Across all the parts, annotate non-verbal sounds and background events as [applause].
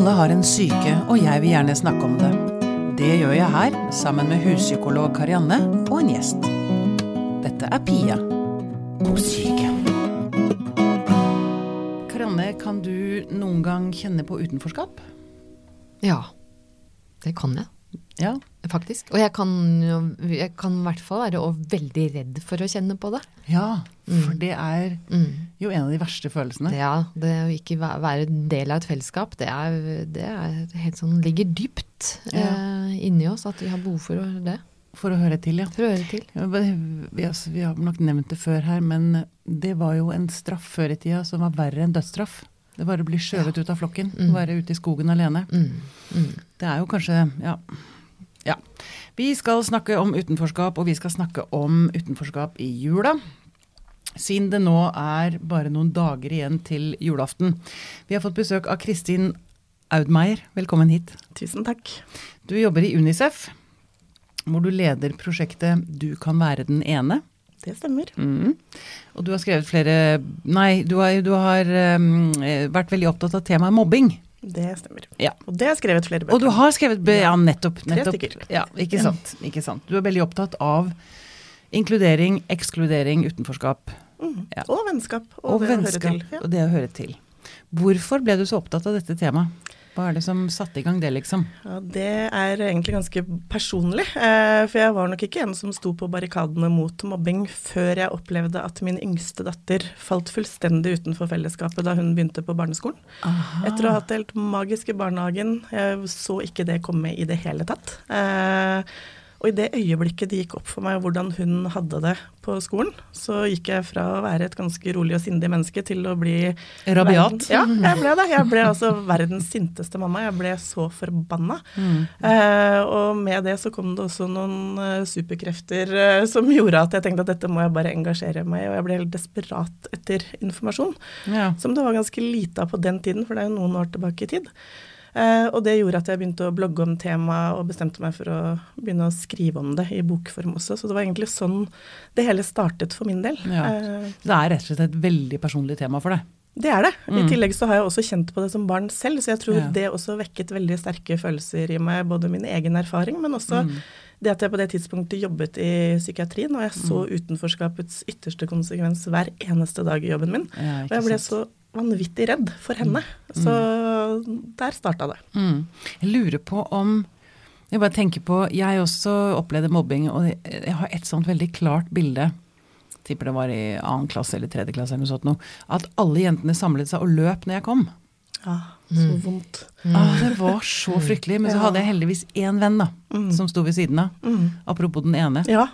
Alle har en syke, og jeg vil gjerne snakke om det. Det gjør jeg her, sammen med huspsykolog Karianne og en gjest. Dette er Pia på syke. Karianne, kan du noen gang kjenne på utenforskap? Ja, det kan jeg Ja. faktisk. Og jeg kan, jeg kan i hvert fall være veldig redd for å kjenne på det. Ja, for det er Mm. jo en av de verste følelsene. Ja, det å ikke være en del av et fellesskap, det er, det er helt sånn, ligger dypt Ja. eh, inni oss at vi har behov for det. For å høre til, ja. For å høre til. Vi, altså, vi har nok nevnt det før her, men det var jo en straff før i tida som var verre enn dødsstraff. Det bare å bli skjøvet ut av flokken, Mm. være ute i skogen alene. Mm. Mm. Det er jo kanskje ja. ja. Vi skal snakke om utenforskap, og vi skal snakke om utenforskap i jula. Siden det nå er bare noen dager igjen til julaften. Vi har fått besøk av Kristin Audmeier. Velkommen hit. Tusen takk. Du jobber i Unicef, hvor du leder prosjektet Du kan være den ene. Det stemmer. Mm. Og du har skrevet flere Nei, du har, du har um, vært veldig opptatt av temaet mobbing. Det stemmer. Ja. Og det har jeg skrevet flere bøker. Og du har skrevet Ja, nettopp. Tre stykker. Ja, ikke sant, ikke sant. Du er veldig opptatt av inkludering, ekskludering, utenforskap Mm. Ja. Og vennskap. Og, og det vennskap. å høre til. Ja. Og det å høre til. Hvorfor ble du så opptatt av dette temaet? Hva er det som satte i gang det, liksom? Ja, det er egentlig ganske personlig. Eh, for jeg var nok ikke en som sto på barrikadene mot mobbing før jeg opplevde at min yngste datter falt fullstendig utenfor fellesskapet da hun begynte på barneskolen. Aha. Etter å ha hatt det helt magisk i barnehagen. Jeg så ikke det komme i det hele tatt. Eh, og i det øyeblikket det gikk opp for meg hvordan hun hadde det på skolen, så gikk jeg fra å være et ganske rolig og sindig menneske til å bli Rabiat? Ja, jeg ble det. Jeg ble altså verdens sinteste mamma. Jeg ble så forbanna. Mm. Eh, og med det så kom det også noen eh, superkrefter eh, som gjorde at jeg tenkte at dette må jeg bare engasjere meg i, og jeg ble helt desperat etter informasjon. Ja. Som det var ganske lite av på den tiden, for det er jo noen år tilbake i tid. Eh, og det gjorde at jeg begynte å blogge om temaet og bestemte meg for å begynne å skrive om det i bokform også. Så det var egentlig sånn det hele startet for min del. Ja. Eh, Det er rett og slett et veldig personlig tema for deg. det er det. I Mm. tillegg så har jeg også kjent på det som barn selv, så jeg tror Ja. det også vekket veldig sterke følelser i meg, både min egen erfaring, men også Mm. det at jeg på det tidspunktet jobbet i psykiatrien, og jeg så Mm. utenforskapets ytterste konsekvens hver eneste dag i jobben min. Ja, Og jeg ble så vanvittig redd for henne. Så der starta det. Mm. Jeg lurer på om Jeg bare tenker på Jeg også opplevde mobbing, og jeg har et sånt veldig klart bilde. Tipper det var i annen klasse eller tredje klasse eller noe sånt noe. At alle jentene samlet seg og løp når jeg kom. Ja, så Mm. vondt. Ah, det var så fryktelig. Men så hadde jeg heldigvis én venn da, Mm. som sto ved siden av. Mm. Apropos den ene. Ja,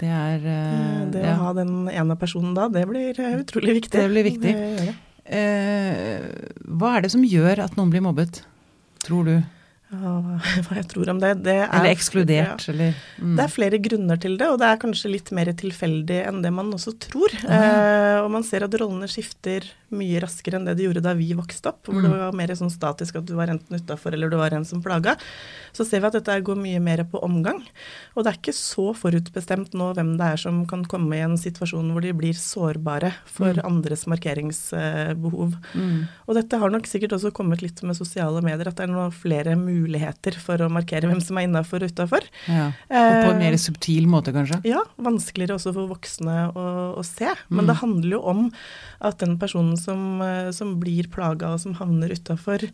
Det er uh, det ja. å ha den ene personen da, det blir eh, utrolig viktig. Det blir viktig. Det. Eh, Hva er det som gjør at noen blir mobbet, tror du? Ja, [laughs] hva jeg tror om det, det er Eller ekskludert, eller mm. Det er flere grunner til det, og det er kanskje litt mer tilfeldig enn det man også tror. ja. Eh, og man ser at rollene skifter mye raskere enn det de gjorde da vi vokste opp, hvor Mm. det var mer sånn statisk at du var enten utafor eller du var en som plaga. Så ser vi at dette går mye mer på omgang. Og det er ikke så forutbestemt nå hvem det er som kan komme i en situasjon hvor de blir sårbare for Mm. andres markeringsbehov. Mm. Og dette har nok sikkert også kommet litt med sosiale medier, at det er nå flere muligheter for å markere hvem som er innafor og utafor. Ja. Og på en Eh, mer subtil måte, kanskje? ja, vanskeligere også for voksne å, å se. Mm. Men det handler jo om at den personen som, eh, som blir plaga og som havner utafor,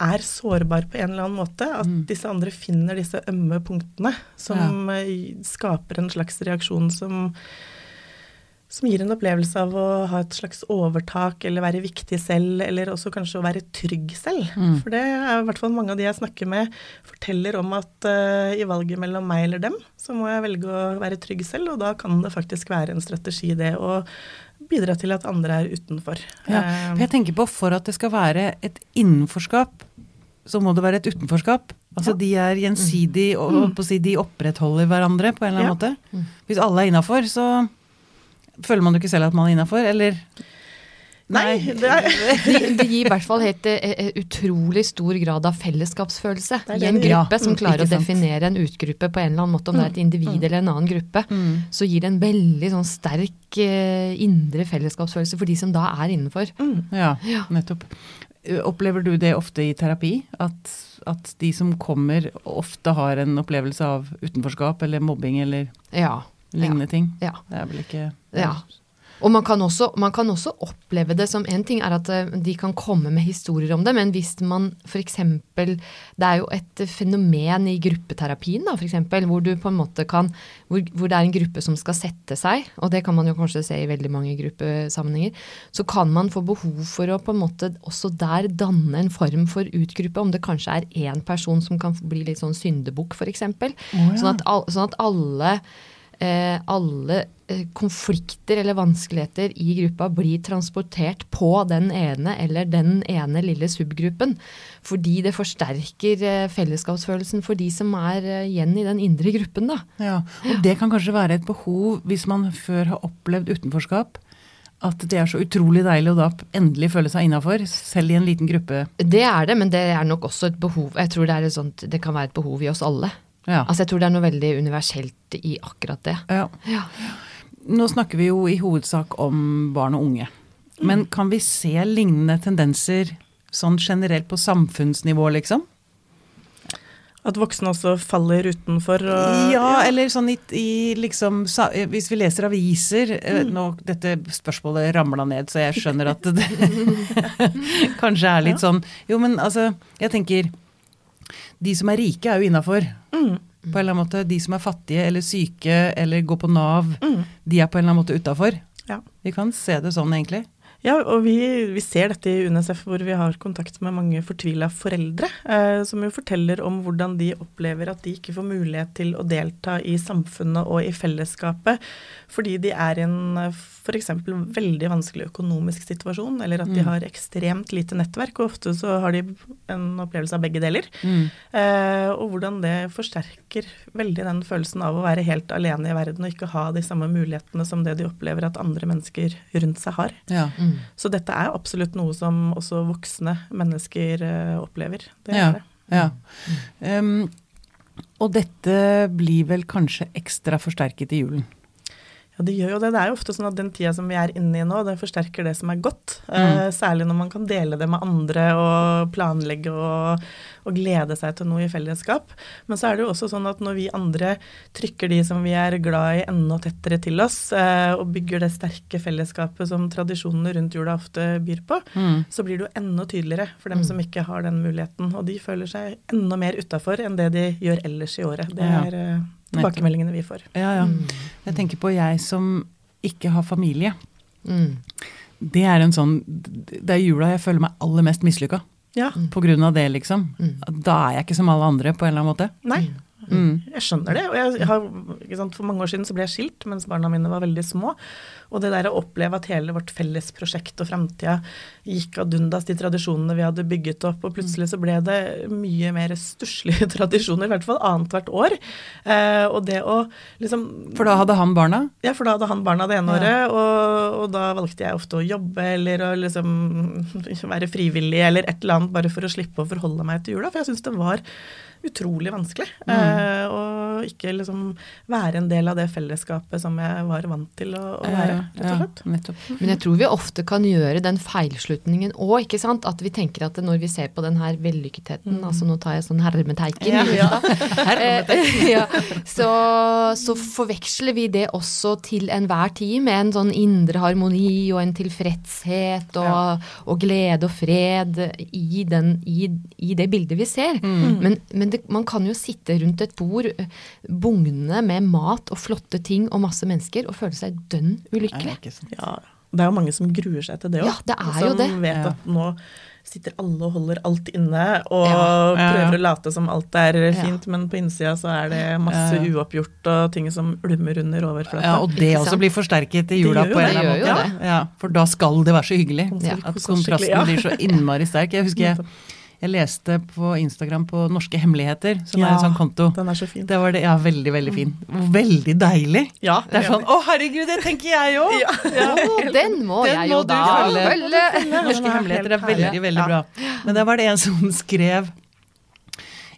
er sårbar på en eller annen måte. At Mm. disse andre finner disse ømme punktene som ja. skaper en slags reaksjon som som gir en opplevelse av å ha et slags overtak eller være viktig selv, eller også kanskje å være trygg selv. Mm. For det er i hvert fall mange av de jeg snakker med, forteller om at uh, i valget mellom meg eller dem, så må jeg velge å være trygg selv, og da kan det faktisk være en strategi det å bidra til at andre er utenfor. Ja, Eh, for jeg tenker på for at det skal være et innenforskap, så må det være et utenforskap. Altså Ja. de er gjensidig, og Mm. på å si, de opprettholder hverandre på en eller annen Ja. måte. Mm. Hvis alle er innafor, så føler man jo ikke selv at man er innafor, eller Nei, det er [laughs] Det de gir i hvert fall helt eh, eh, utrolig stor grad av fellesskapsfølelse Det det i en gruppe som Mm, klarer å definere en utgruppe på en eller annen måte, om det er et individ eller en annen gruppe. Mm. Så gir det en veldig sånn sterk eh, indre fellesskapsfølelse for de som da er innenfor. Ja, Ja. nettopp. Opplever du det ofte i terapi? At, at de som kommer, ofte har en opplevelse av utenforskap eller mobbing eller Ja. Lignende ting? ja. Det er vel ikke Ja. Og man kan, også, man kan også oppleve det som En ting er at eh, de kan komme med historier om det, men hvis man f.eks. Det er jo et fenomen i gruppeterapien, da, for eksempel, hvor du på en måte kan hvor, hvor det er en gruppe som skal sette seg, og det kan man jo kanskje se i veldig mange gruppesammenhenger, så kan man få behov for å på en måte også der danne en form for utgruppe, om det kanskje er én person som kan bli litt sånn syndebukk, f.eks. Oh, ja. sånn, at sånn at alle alle eh, konflikter eller vanskeligheter i gruppa blir transportert på den ene eller den ene lille subgruppen. Fordi det forsterker eh, fellesskapsfølelsen for de som er eh, igjen i den indre gruppen. da. Ja, og det kan kanskje være et behov hvis man før har opplevd utenforskap. At det er så utrolig deilig å da endelig føle seg innafor, selv i en liten gruppe. Det er det, men det er nok også et behov. Jeg tror det, et sånt, det kan være et behov i oss alle. Ja. Altså Jeg tror det er noe veldig universelt i akkurat det. ja. Ja. Nå snakker vi jo i hovedsak om barn og unge. Men kan vi se lignende tendenser sånn generelt på samfunnsnivå, liksom? At voksne også faller utenfor. Og, Ja, eller sånn i, i liksom sa- Hvis vi leser aviser mm. nå, Dette spørsmålet ramla ned, så jeg skjønner at [laughs] det [laughs] kanskje er litt sånn Jo, men altså, jeg tenker De som er rike, er jo innafor. Mm. På en eller annen måte. De som er fattige eller syke eller går på Nav, Mm. de er på en eller annen måte utafor. Ja. Vi kan se det sånn, egentlig. Ja, og vi, vi ser dette i UNICEF, hvor vi har kontakt med mange fortvila foreldre, eh, som jo forteller om hvordan de opplever at de ikke får mulighet til å delta i samfunnet og i fellesskapet, fordi de er i en f.eks. veldig vanskelig økonomisk situasjon, eller at de Mm. har ekstremt lite nettverk, og ofte så har de en opplevelse av begge deler. Mm. Eh, og hvordan det forsterker veldig den følelsen av å være helt alene i verden og ikke ha de samme mulighetene som det de opplever at andre mennesker rundt seg har. Ja. Mm. Så dette er absolutt noe som også voksne mennesker eh, opplever. Det Ja. det. ja. Um, og dette blir vel kanskje ekstra forsterket i julen. Ja, det gjør jo det. Det er jo ofte sånn at den tida som vi er inne i nå, det forsterker det som er godt. Mm. Eh, særlig når man kan dele det med andre og planlegge og, og glede seg til noe i fellesskap. Men så er det jo også sånn at når vi andre trykker de som vi er glad i enda tettere til oss, eh, og bygger det sterke fellesskapet som tradisjonene rundt jula ofte byr på, Mm. så blir det jo enda tydeligere for dem Mm. som ikke har den muligheten. Og de føler seg enda mer utafor enn det de gjør ellers i året. Det er eh, tilbakemeldingene vi får. Ja, ja. Mm. Jeg tenker på jeg som ikke har familie. Mm. Det er en sånn Det er jula jeg føler meg aller mest mislykka. Ja, På grunn av det, liksom. Mm. Da er jeg ikke som alle andre, på en eller annen måte. nei. Mm. Jeg skjønner det. og jeg har, sant, For mange år siden så ble jeg skilt mens barna mine var veldig små. Og det der å oppleve at hele vårt felles prosjekt og framtida gikk ad undas, de tradisjonene vi hadde bygget opp, og plutselig så ble det mye mer stusslige [laughs] tradisjoner, i hvert fall annethvert år. Eh, og det å liksom For da hadde han barna? Ja, for da hadde han barna det ene Ja. året, og, og da valgte jeg ofte å jobbe eller å liksom [laughs] være frivillig eller et eller annet bare for å slippe å forholde meg til jula, for jeg syns det var utrolig vanskelig. Mm. Eh, og ikke liksom være en del av det fellesskapet som jeg var vant til å, å være, rett og slett. Ja, nettopp. Men jeg tror vi ofte kan gjøre den feilslutningen òg, ikke sant. At vi tenker at når vi ser på den her vellykketheten, altså nå tar jeg sånn hermeteiken, Ja, ja. [laughs] Eh, [laughs] ja, så, så forveksler vi det også til enhver tid med en sånn indre harmoni og en tilfredshet og, Ja. og glede og fred i, den, i, i det bildet vi ser. Mm. Men, men det, man kan jo sitte rundt et bord bugnende med mat og flotte ting og masse mennesker og føle seg dønn ulykkelig. Ja, det er jo mange som gruer seg til det òg. Ja, det er jo som det. vet Ja. at nå sitter alle og holder alt inne og Ja. Ja, ja. prøver å late som alt er Ja. fint, men på innsida så er det masse uoppgjort og ting som ulmer under overflata. Ja, og det også blir forsterket i jula på en eller annen måte. jo Ja, ja, for da skal det være så hyggelig. Ja. At kontrasten blir så innmari sterk. Jeg husker [laughs] jeg, Jeg leste på Instagram på Norske hemmeligheter, som er en sånn konto. Den er så fin. Det var det, ja, veldig, veldig fin. Veldig deilig. Ja, Det er sånn Å, herregud, det tenker jeg òg! Å, den må Den jeg må jo da følge. følge. Norske er hemmeligheter er veldig, veldig Ja. bra. Men der var det en som skrev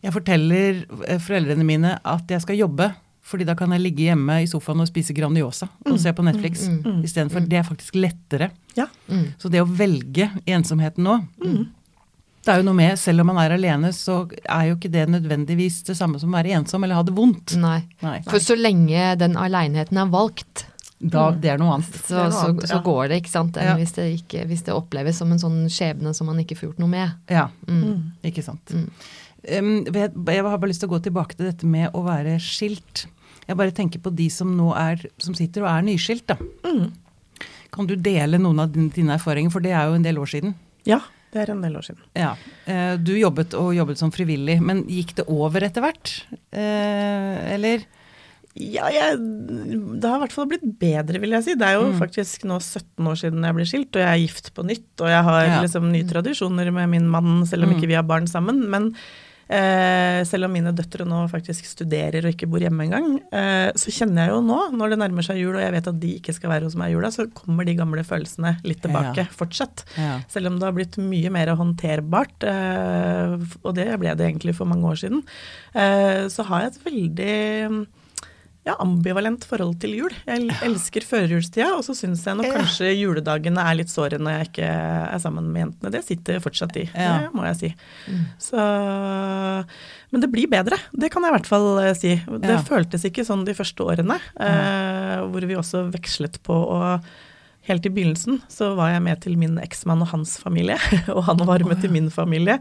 Jeg forteller eh, foreldrene mine at jeg skal jobbe, fordi da kan jeg ligge hjemme i sofaen og spise Grandiosa og se på Netflix mm, mm. istedenfor. Det er faktisk lettere. Ja. Mm. Så det å velge ensomheten nå Det er jo noe med, selv om man er alene, så er jo ikke det nødvendigvis det samme som å være ensom eller ha det vondt. Nei. Nei. For så lenge den aleneheten er valgt, Da, det er noe annet. så, noe annet, så ja. går det, ikke sant. Enn Ja. hvis, det ikke, hvis det oppleves som en sånn skjebne som man ikke får gjort noe med. Ja, Mm. ikke sant. Mm. Um, jeg, jeg har bare lyst til å gå tilbake til dette med å være skilt. Jeg bare tenker på de som nå er, som sitter og er nyskilt, da. Mm. Kan du dele noen av dine, dine erfaringer, for det er jo en del år siden. ja, det er en del år siden. Ja. Eh, Du jobbet og jobbet som frivillig, men gikk det over etter hvert? Eh, eller? Ja, jeg, det har i hvert fall blitt bedre, vil jeg si. Det er jo Mm. faktisk nå 17 år siden jeg ble skilt, og jeg er gift på nytt. Og jeg har Ja. liksom nye tradisjoner med min mann, selv om Mm. ikke vi har barn sammen. Men selv om mine døtre nå faktisk studerer og ikke bor hjemme engang, eh, så kjenner jeg jo nå, når det nærmer seg jul og jeg vet at de ikke skal være hos meg i jula, så kommer de gamle følelsene litt tilbake Ja. fortsatt. Ja. Selv om det har blitt mye mer håndterbart, eh, og det ble det egentlig for mange år siden, eh, så har jeg et veldig ja, ambivalent forhold til jul. Jeg elsker førjulstida, og så syns jeg nok kanskje juledagene er litt såre når jeg ikke er sammen med jentene. Det sitter fortsatt i, Ja. det må jeg si. Mm. Så, men det blir bedre, det kan jeg i hvert fall eh, si. Det føltes ikke sånn de første årene, eh, hvor vi også vekslet på å Helt i begynnelsen så var jeg med til min eksmann og hans familie, [laughs] og han var med til min familie.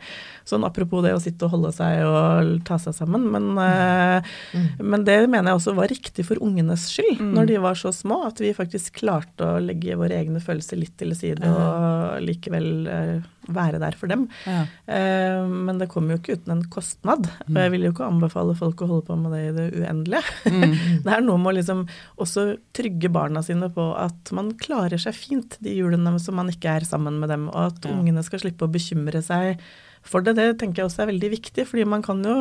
Sånn apropos det å sitte og holde seg og ta seg sammen. Men, eh, Mm. men det mener jeg også var riktig for ungenes skyld, Mm. når de var så små. At vi faktisk klarte å legge våre egne følelser litt til side og likevel eh, være der for dem. Ja. Eh, men det kommer jo ikke uten en kostnad. Og jeg vil jo ikke anbefale folk å holde på med det i det uendelige. Mm. [laughs] Det er noe med å liksom også trygge barna sine på at man klarer seg fint de julene som man ikke er sammen med dem, og at Ja. ungene skal slippe å bekymre seg for det. Det tenker jeg også er veldig viktig, fordi man kan jo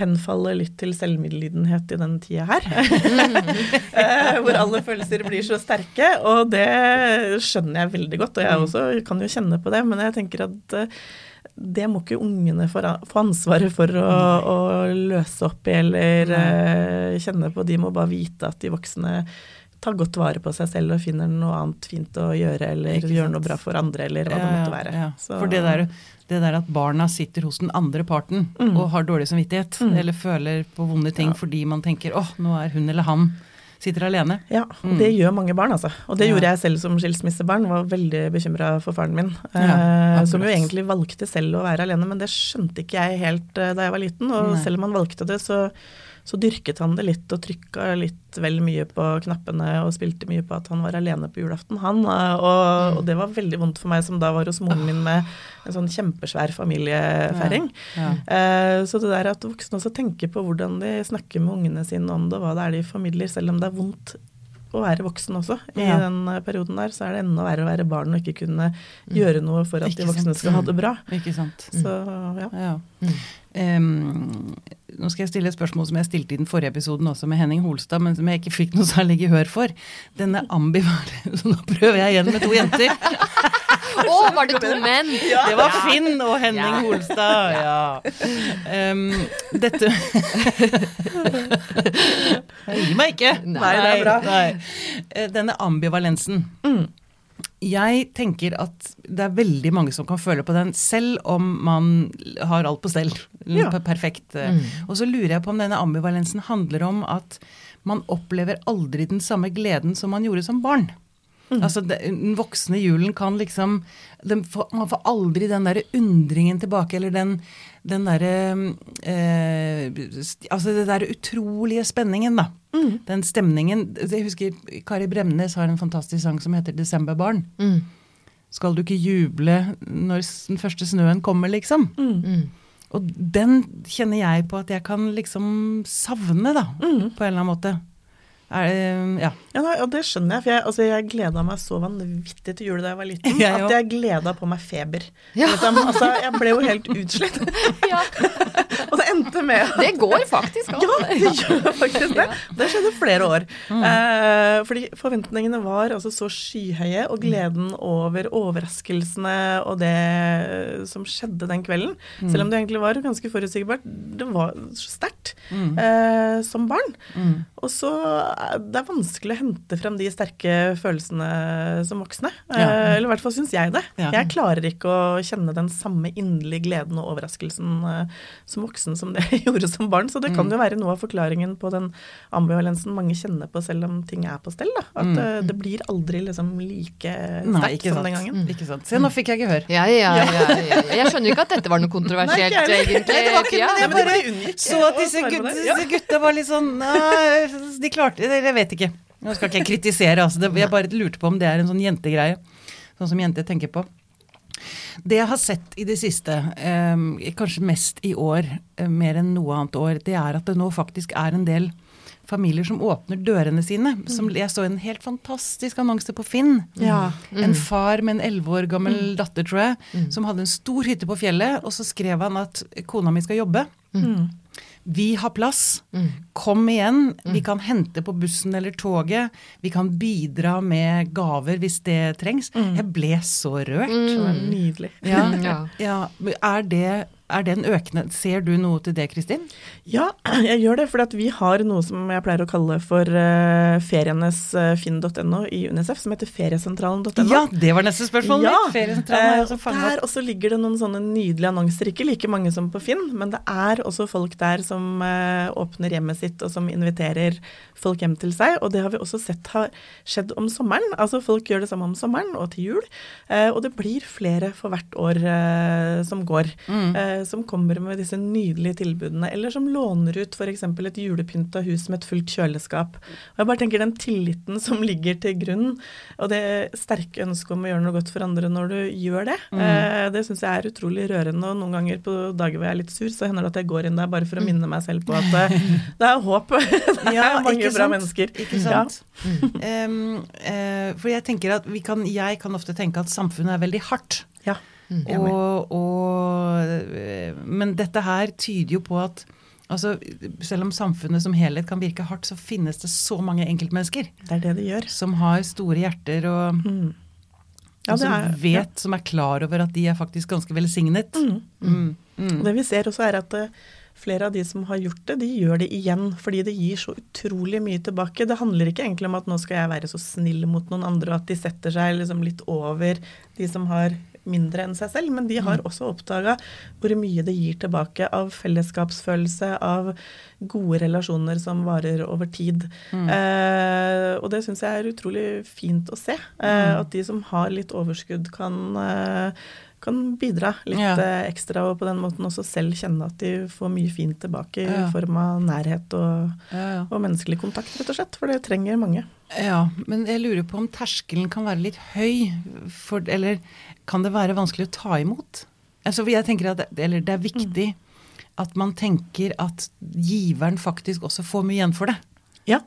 henfalle litt til selvmedlidenhet i den tida her. [laughs] Eh, Hvor alle følelser blir så sterke, og det skjønner jeg veldig godt. Og jeg Mm. også kan jo kjenne på det, men jeg tenker at eh, det må ikke ungene få ansvaret for å, å løse opp i eller uh, kjenne på. De må bare vite at de voksne tar godt vare på seg selv og finner noe annet fint å gjøre, eller gjør noe bra for andre, eller hva det måtte være. ja. Så- For det der, det der at barna sitter hos den andre parten Mm. og har dårlig samvittighet, Mm. eller føler på vonde ting Ja. fordi man tenker åh, nå er hun eller han sitter alene. Ja, Mm. og det gjør mange barn, altså. Og det Ja. gjorde jeg selv som skilsmissebarn. Var veldig bekymra for faren min. Ja, eh, som jo egentlig valgte selv å være alene, men det skjønte ikke jeg helt eh, da jeg var liten. Og Nei. selv om han valgte det, så, så dyrket han det litt og trykka litt vel mye på knappene og spilte mye på at han var alene på julaften, han. eh, Og, og det var veldig vondt for meg som da var hos moren min med en sånn kjempesvær familiefeiring. Ja. Eh, Så det der at voksne også tenker på hvordan de snakker med ungene sine om det, og hva det er de formidler, selv om det er vondt å være voksen også. I Ja. den eh, perioden der så er det enda verre å være barn og ikke kunne gjøre noe for at Ikke de voksne sant. skal ha det bra. Ikke sant. Så ja. Ja. Mm. Em, nå skal jeg stille et spørsmål som jeg stilte i den forrige episoden også med Henning Holstad, men som jeg ikke fikk noe særlig gehør for. Denne ambivalent [laughs] Så nå prøver jeg igjen med to jenter. Å, var det to menn? Det var Finn og Henning Holstad, ja. Um, dette [laughs] Jeg gir meg ikke. Nei, det er bra. Nei. Denne ambivalensen. Mm. Jeg tenker at det er veldig mange som kan føle på den, selv om man har alt på stell. [laughs] Ja. Perfekt. Mm. Og så lurer jeg på om denne ambivalensen handler om at man opplever aldri den samme gleden som man gjorde som barn. Altså, Den voksne julen kan liksom den Man får aldri den derre undringen tilbake, eller den, den derre eh, Altså den der utrolige spenningen, da. Den stemningen Jeg husker Kari Bremnes har en fantastisk sang som heter 'Desemberbarn'. Mm. Skal du ikke juble når den første snøen kommer, liksom? Mm. Mm. Og den kjenner jeg på at jeg kan liksom savne, da. Mm. På en eller annen måte. Er, det- ja. Ja, det skjønner jeg, for jeg, altså, jeg gleda meg så vanvittig til jul da jeg var liten, Jeg at jeg gleda på meg feber. Ja. Liksom. Altså, jeg ble jo helt utslitt. [laughs] Ja, og det endte med at det går faktisk an. Ja, det gjør faktisk det. Det skjedde flere år. Eh, fordi forventningene var altså så skyhøye, og gleden over overraskelsene og det som skjedde den kvelden, selv om det egentlig var ganske forutsigbart, det var så sterkt eh, som barn. Mm. Og så eh, Det er vanskelig å hente frem de sterke følelsene som voksne. Eh, Ja. Eller i hvert fall syns jeg det. Ja. Jeg klarer ikke å kjenne den samme inderlige gleden og overraskelsen eh, som voksen som det [laughs] jeg gjorde som barn. Så det Mm. kan jo være noe av forklaringen på den ambivalensen mange kjenner på selv om ting er på stell. Da. At Mm. eh, det blir aldri liksom like sterkt som sant. den gangen. ikke sant. Se, nå fikk jeg gehør. Ja, ja, ja, ja. [laughs] Jeg skjønner ikke at dette var noe kontroversielt, Nei, egentlig. Nei, det var ikke- men jeg bare bare Så at disse, det. Gutta var litt sånn De klarte det, jeg vet ikke. Nå skal ikke jeg kritisere, altså. Det, jeg bare lurte på om det er en sånn jentegreie. Sånn som jenter tenker på. Det jeg har sett i det siste, eh, kanskje mest i år, eh, mer enn noe annet år, det er at det nå faktisk er en del familier som åpner dørene sine. Som, jeg så en helt fantastisk annonse på Finn. Ja. En far med en elleve år gammel datter, tror jeg, som hadde en stor hytte på fjellet, og så skrev han at kona mi skal jobbe. Mm. Vi har plass. Mm. Kom igjen. Vi kan hente på bussen eller toget. Vi kan bidra med gaver hvis det trengs. Jeg ble så rørt. Det var nydelig. Ja, [laughs] Ja. ja. Er, det, er det en økende Ser du noe til det, Kristin? Ja, [clears throat] jeg gjør det, for vi har noe som jeg pleier å kalle for uh, ferienes eh, finn.no i UNICEF, som heter feriesentralen.no. Ja, det var neste spørsmål. Ja, mitt. Eh, og der også ligger det noen sånne nydelige annonser, ikke like mange som på Finn, men det er også folk der som åpner hjemmet sitt og som inviterer folk hjem til seg, og det har vi også sett har skjedd om sommeren. Altså folk gjør det samme om sommeren og til jul, og det blir flere for hvert år som går, Mm. Eh, som kommer med disse nydelige tilbudene, eller som låner ut f.eks. et julepynta hus med et fullt kjøleskap. Og jeg bare tenker den tilliten som ligger til grunn, og det sterke ønsket om å gjøre noe godt for andre når du gjør det, Mm. eh, det syns jeg er utrolig rørende. Og noen ganger på dager hvor jeg er litt sur, så hender det at jeg går inn der bare for å minne meg selv på at eh, [laughs] det er håp. [laughs] det er Ja, mange bra mennesker. Ikke sant? Em, eh, for jeg tenker at vi kan, jeg kan ofte tenke at samfunnet er veldig hardt. Ja. Er. Og, og, eh, men dette her tyder jo på at altså, selv om samfunnet som helhet kan virke hardt, så finnes det så mange enkeltmennesker Det er det det gjør. som har store hjerter og, Mm. Ja, som er- vet, som er klar over at de er faktisk ganske velsignet. Mm. Mm. Mm. Det vi ser også er at eh, flere av de som har gjort det, de gjør det igjen fordi det gir så utrolig mye tilbake. Det handler ikke egentlig om at nå skal jeg være så snill mot noen andre, og at de setter seg liksom litt over de som har mindre enn seg selv, men de har også oppdaga hvor mye det gir tilbake av fellesskapsfølelse, av gode relasjoner som varer over tid. Eh, og det syns jeg er utrolig fint å se. Eh, At de som har litt overskudd, kan eh, kan bidra litt Ja. eh, ekstra, og på den måten også selv kjenne at de får mye fint tilbake i Ja. form av nærhet og, Ja, ja. og menneskelig kontakt, rett og slett. For det trenger mange. Ja, men jeg lurer på om terskelen kan være litt høy, for, eller kan det være vanskelig å ta imot? Altså, jeg tenker at det, eller det er viktig at man tenker at giveren faktisk også får mye igjen for det. Ja.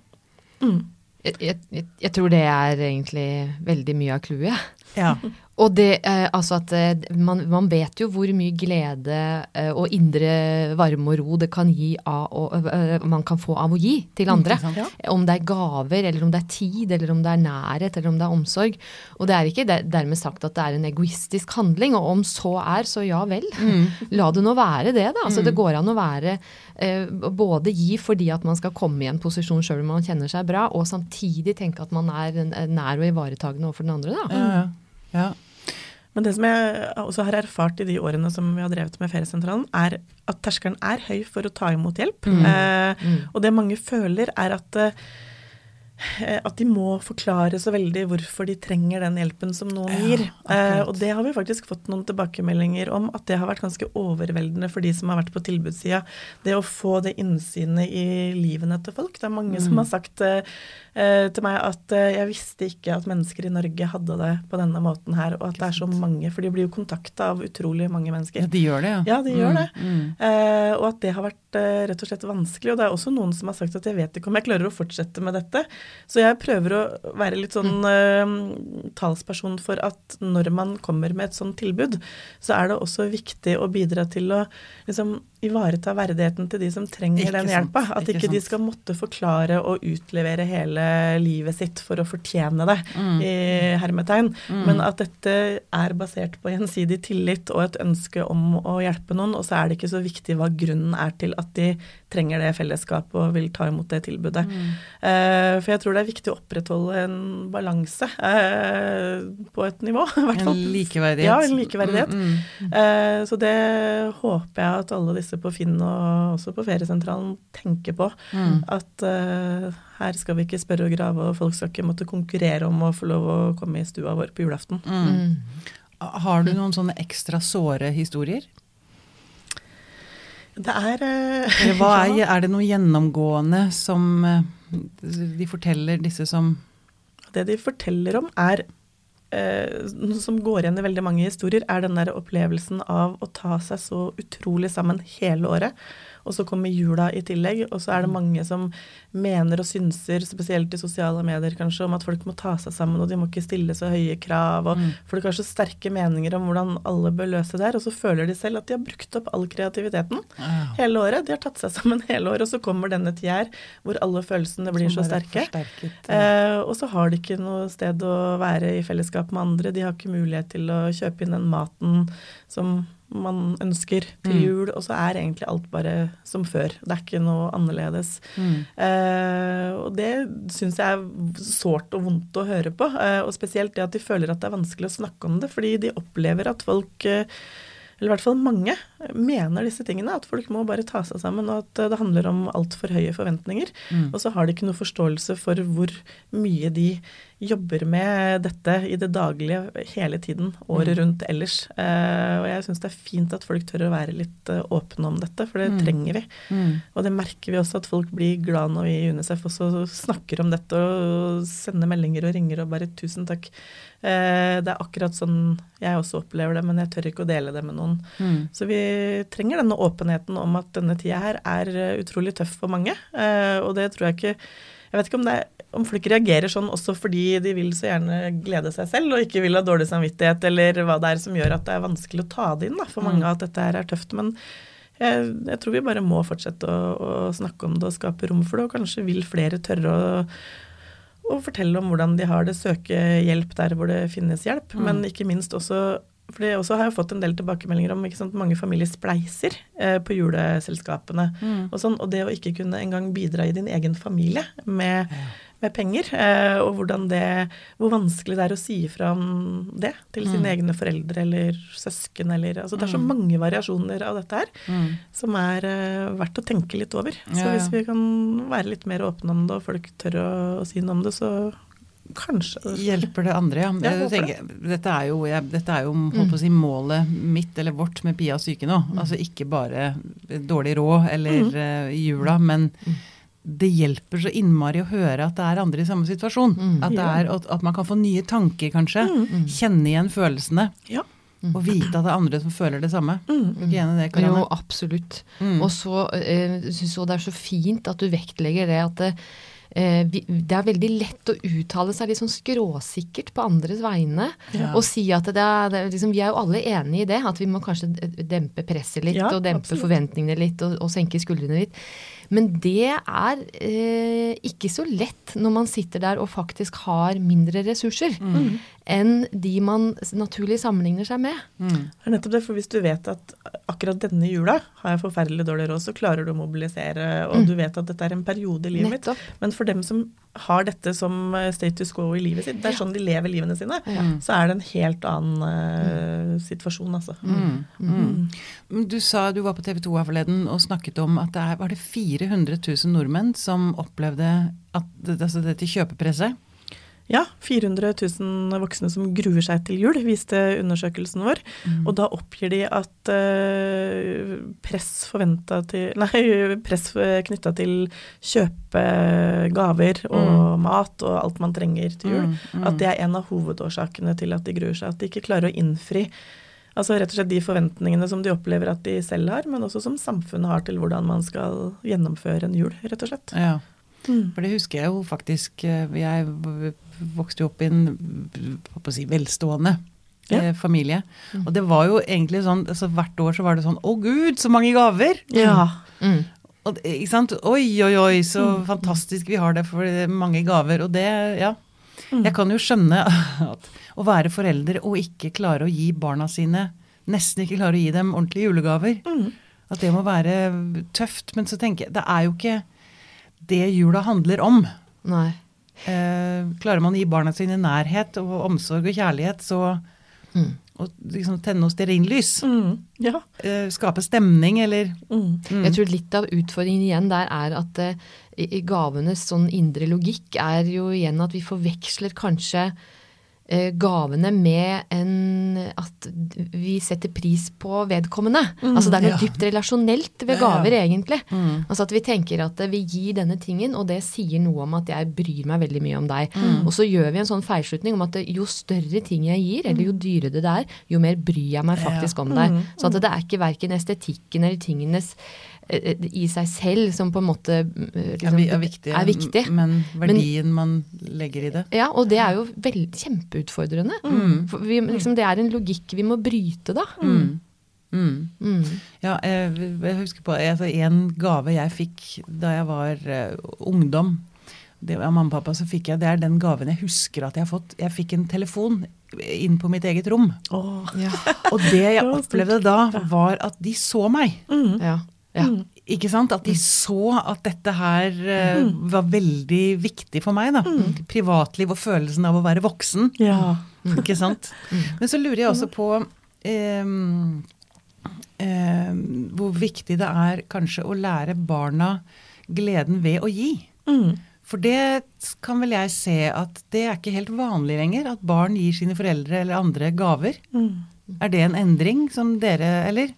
Mm. Jeg, jeg, jeg- jeg tror det er egentlig veldig mye av clouet. Ja. [laughs] Og det, eh, altså at eh, man, man vet jo hvor mye glede eh, og indre varme og ro det kan gi av å, eh, man kan få av å gi til andre. Ikke? Ja. Om det er gaver, eller om det er tid, eller om det er nærhet, eller om det er omsorg. Og det er ikke det, dermed sagt at det er en egoistisk handling, og om så er, så ja vel. [laughs] La det nå være det, da. Altså det går an å være eh, både gi fordi at man skal komme i en posisjon sjøl om man kjenner seg bra, og samtidig tenke at man er nær og ivaretagende overfor den andre, da. Ja, ja. Men det som jeg også har erfart i de årene som vi har drevet med Feriesentralen, er at terskelen er høy for å ta imot hjelp. Eh, Mm. og det mange føler, er at eh, at de må forklare så veldig hvorfor de trenger den hjelpen som noen Ja, gir. Eh, og det har vi faktisk fått noen tilbakemeldinger om, at det har vært ganske overveldende for de som har vært på tilbudssida. Det å få det innsynet i livene til folk. Det er mange som har sagt eh, eh, til meg at eh, jeg visste ikke at mennesker i Norge hadde det på denne måten her, og at det er så mange, for de blir jo kontakta av utrolig mange mennesker. ja, de gjør det, ja. Ja, de gjør det. Mm. Eh, og at det har vært vært eh, rett og slett vanskelig. Og det er også noen som har sagt at jeg vet ikke om jeg klarer å fortsette med dette. Så jeg prøver å være litt sånn uh, talsperson for at når man kommer med et sånt tilbud, så er det også viktig å bidra til å liksom ivareta verdigheten til de som trenger ikke den hjelpa. At ikke ikke, de skal måtte forklare og utlevere hele livet sitt for å fortjene det, Mm. i hermetegn. Men at dette er basert på gjensidig tillit og et ønske om å hjelpe noen, og så er det ikke så viktig hva grunnen er til at de trenger det fellesskapet og vil ta imot det tilbudet. Mm. Uh, for jeg tror det er viktig å opprettholde en balanse uh, på et nivå, [laughs] i hvert fall. En likeverdighet. Ja, en likeverdighet. Mm, mm. Eh, så det håper jeg at alle disse på Finn og også på Feriesentralen tenker på. Mm. At uh, her skal vi ikke spørre og grave, og folk skal ikke måtte konkurrere om å få lov å komme i stua vår på julaften. Mm. Mm. Har du noen sånne ekstra såre historier? Det er [laughs] uh, hva er, er det noe gjennomgående som eh, de forteller, disse som Det de forteller om, er som går igjen i veldig mange historier, er den der opplevelsen av å ta seg så utrolig sammen hele året. Og så kommer jula i tillegg, og så er det mange som mener og synser, spesielt i sosiale medier kanskje, om at folk må ta seg sammen, og de må ikke stille så høye krav. og Mm. Folk har så sterke meninger om hvordan alle bør løse det her, og så føler de selv at de har brukt opp all kreativiteten ja. hele året. De har tatt seg sammen [laughs] hele året, og så kommer denne tida her hvor alle følelsene blir så sterke. Eh, og så har de ikke noe sted å være i fellesskap med andre. De har ikke mulighet til å kjøpe inn den maten som man ønsker til Mm. jul, og så er egentlig alt bare som før. Det er ikke noe annerledes. mm. Eh, og det syns jeg er sårt og vondt å høre på. Eh, og spesielt det at de føler at det er vanskelig å snakke om det, fordi de opplever at folk eh, eller i hvert fall mange, mener disse tingene. At folk må bare ta seg sammen, og at eh, det handler om altfor høye forventninger. Mm. Og så har de ikke noe forståelse for hvor mye de jobber med dette i det daglige hele tiden, året Mm. rundt ellers. Eh, og jeg syns det er fint at folk tør å være litt eh, åpne om dette, for det Mm. trenger vi. Mm. Og det merker vi også at folk blir glad når vi i UNICEF også snakker om dette og sender meldinger og ringer og bare 'tusen takk'. Eh, det er akkurat sånn jeg også opplever det, men jeg tør ikke å dele det med noen. Mm. Så vi trenger denne åpenheten om at denne tida her er eh, utrolig tøff for mange. Eh, og det tror jeg ikke Jeg vet ikke om, det er, om folk reagerer sånn også fordi de vil så gjerne glede seg selv og ikke vil ha dårlig samvittighet, eller hva det er som gjør at det er vanskelig å ta det inn da, for mange Mm. at dette her er tøft. Men jeg, jeg tror vi bare må fortsette å, å snakke om det og skape rom for det, og kanskje vil flere tørre å å fortelle om hvordan de har det, søke hjelp der hvor det finnes hjelp. Mm. Men ikke minst også For det også har jeg fått en del tilbakemeldinger om ikke sant, mange familier spleiser eh, på juleselskapene. Mm. Og, sånn, og det å ikke kunne engang bidra i din egen familie med, med penger, eh, og det, hvor vanskelig det er å si ifra om det til sine Mm. egne foreldre eller søsken. Eller, altså, det er så Mm. mange variasjoner av dette her Mm. som er eh, verdt å tenke litt over. Så Ja, ja. hvis vi kan være litt mer åpne om det, og folk tør å, å si noe om det, så kanskje Hjelper det andre, ja. Jeg tenker, dette er jo, jeg, dette er jo å si, målet mitt eller vårt med Pia syke nå. Mm. Altså ikke bare dårlig råd eller mm. uh, jula, men det hjelper så innmari å høre at det er andre i samme situasjon. Mm. At, det er, at, at man kan få nye tanker, kanskje. Mm. Kjenne igjen følelsene. Ja. Og vite at det er andre som føler det samme. Mm. Er du ikke enig i det, Jo, absolutt. Mm. Og så eh, syns jeg det er så fint at du vektlegger det at eh, vi, det er veldig lett å uttale seg litt sånn skråsikkert på andres vegne. Ja. Og si at det er, det er liksom, Vi er jo alle enige i det, at vi må kanskje dempe presset litt Ja, og dempe absolutt. forventningene litt og, og senke skuldrene litt. Men det er eh, ikke så lett når man sitter der og faktisk har mindre ressurser Mm. Enn de man naturlig sammenligner seg med. Mm. Det er nettopp det, for hvis du vet at akkurat denne jula har jeg forferdelig dårlig råd, så klarer du å mobilisere, og Mm. du vet at dette er en periode i livet mitt. Men for dem som har dette som eh, status quo i livet sitt, det er sånn de lever livene sine, Mm. så er det en helt annen uh, situasjon, altså. Mm. Mm. Men Du sa du var på TV 2 her forleden og snakket om at det er, var det 400 000 nordmenn som opplevde at, altså dette kjøpepresset. Ja, 400 000 voksne som gruer seg til jul, viste undersøkelsen vår. Og da oppgir de at uh, press [laughs] press knytta til kjøpe gaver og mat og alt man trenger til jul, Mm, mm. at det er en av hovedårsakene til at de gruer seg. At de ikke klarer å innfri Altså rett og slett de forventningene som de opplever at de selv har, men også som samfunnet har til hvordan man skal gjennomføre en jul, rett og slett. Ja. Mm. For det husker jeg jo faktisk. eh, Jeg vokste jo opp i en å si, velstående Ja. eh, familie. Og det var jo egentlig sånn altså Hvert år så var det sånn Å gud, så mange gaver! Ja. Mm. Og, ikke sant? Oi, oi, oi, så fantastisk vi har det for det mange gaver. Og det, ja. Jeg kan jo skjønne [laughs] at å være forelder og ikke klare å gi barna sine Nesten ikke klare å gi dem ordentlige julegaver. Mm. At det må være tøft. Men så tenker jeg, det er jo ikke det jula handler om. Nei. Eh, klarer man å gi barna sine nærhet og omsorg og kjærlighet, så Mm. og liksom tenne noe stearinlys. Mm. Ja. Eh, skape stemning, eller Mm. mm. Jeg tror litt av utfordringen igjen der er at eh, gavenes sånn indre logikk er jo igjen at vi forveksler kanskje eh, gavene med en at vi setter pris på vedkommende. altså det er noe ja. dypt relasjonelt ved Ja, ja. gaver, egentlig. Mm. Altså at vi tenker at eh, vi gir denne tingen, og det sier noe om at jeg bryr meg veldig mye om deg. Mm. Og så gjør vi en sånn feilslutning om at eh, jo større ting jeg gir, eller jo dyrere det er, jo mer bryr jeg meg faktisk om deg. Så at det er ikke verken estetikken eller tingenes eh, eh, i seg selv som på en måte eh, liksom, er viktig, er viktig. men verdien man legger i det. Ja, og det er jo veld, kjempeutfordrende. For vi, liksom, det er en logikk vi må bryte, da. Mm. Mm. Mm. Ja, jeg, jeg husker på altså, en gave jeg fikk da jeg var uh, ungdom. Det var mamma og pappa, så fikk jeg, det er den gaven jeg husker at jeg har fått. Jeg fikk en telefon inn på mitt eget rom. Oh. Ja. [laughs] Og det jeg opplevde da, var at de så meg. Mm. ja. Ja. Ikke sant? At de så at dette her uh, var veldig viktig for meg. da. Privatliv og følelsen av å være voksen. Ja. Ikke sant? Men så lurer jeg også på um, ehm, hvor viktig det er kanskje å lære barna gleden ved å gi. Mm. For det kan vel jeg se at det er ikke helt vanlig lenger, at barn gir sine foreldre eller andre gaver. Mm. Er det en endring som dere, eller?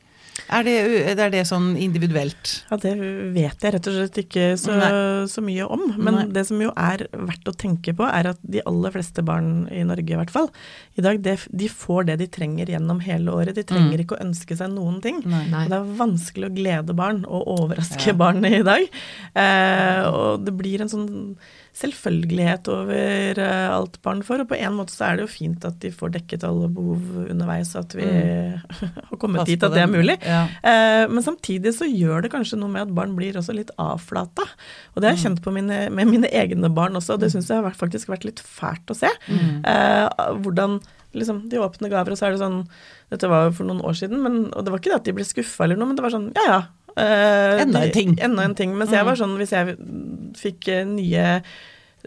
Er det, er det sånn individuelt? Ja, det vet jeg rett og slett ikke så, så mye om. Men Nei. det som jo er verdt å tenke på, er at de aller fleste barn i Norge i hvert fall, i dag, det, de får det de trenger gjennom hele året. De trenger ikke å ønske seg noen ting. Nei. Det er vanskelig å glede barn og overraske Ja. barn i dag. Eh, og det blir en sånn selvfølgelighet over eh, alt barn får. Og på en måte så er det jo fint at de får dekket alle behov underveis, og at vi [laughs] har kommet Pass dit at det er mulig. Ja. Eh, men samtidig så gjør det kanskje noe med at barn blir også litt avflata. Og det har jeg kjent på mine, med mine egne barn også, og det syns jeg har faktisk vært litt fælt å se. Eh, hvordan liksom, de åpne gaver, og så er det sånn Dette var jo for noen år siden, men, og det var ikke det at de ble skuffa eller noe, men det var sånn ja ja. Eh, Enda en ting. Enda en ting. Mens jeg var sånn, hvis jeg fikk eh, nye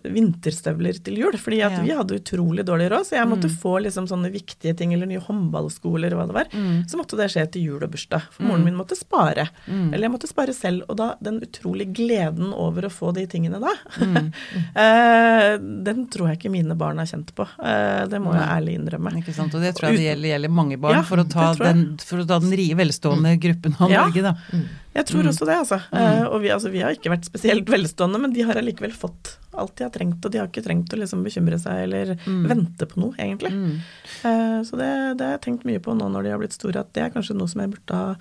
vinterstøvler til jul, fordi at Ja. vi hadde utrolig dårlig råd, så jeg måtte få liksom sånne viktige ting, eller nye håndballsko eller hva det var. Så måtte det skje til jul og bursdag, for moren min måtte spare. Eller jeg måtte spare selv, og da den utrolig gleden over å få de tingene da, [laughs] eh, den tror jeg ikke mine barn har kjent på. Eh, det må jeg ærlig innrømme. Ikke sant? Og det tror jeg det gjelder, gjelder mange barn, Ja, for, å den, for å ta den rie, velstående gruppen av Ja. Norge, da. Jeg tror også det, altså. Eh, og vi, altså, vi har ikke vært spesielt velstående, men de har allikevel fått alt de har trengt, og de har ikke trengt å liksom bekymre seg eller vente på noe, egentlig. Mm. Uh, så det, det har jeg tenkt mye på nå når de har blitt store, at det er kanskje noe som jeg burde ha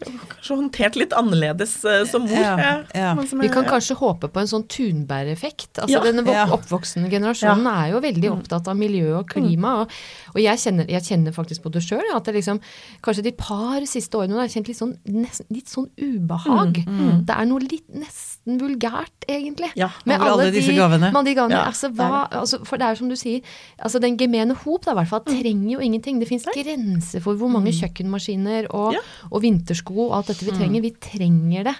kanskje håndtert litt annerledes uh, som mor. Ja, ja. Som er, Vi kan kanskje håpe på en sånn Thunberg-effekt. Altså Ja, Denne ja. oppvoksende generasjonen er jo veldig opptatt av miljø og klima. Og, og jeg, kjenner, jeg kjenner faktisk på det sjøl, at det liksom, kanskje de par siste årene har jeg kjent litt sånn, nesten, litt sånn ubehag. Det er noe litt nesten vulgært, egentlig. Ja, med alle disse gavene. med de gavene. Ja, altså, hva, er altså, for det er jo som du sier, altså den gemene hop da, hvert fall, trenger jo ingenting. Det fins grenser for hvor mange kjøkkenmaskiner og, Ja. og vintersko og alt dette vi trenger. Vi trenger det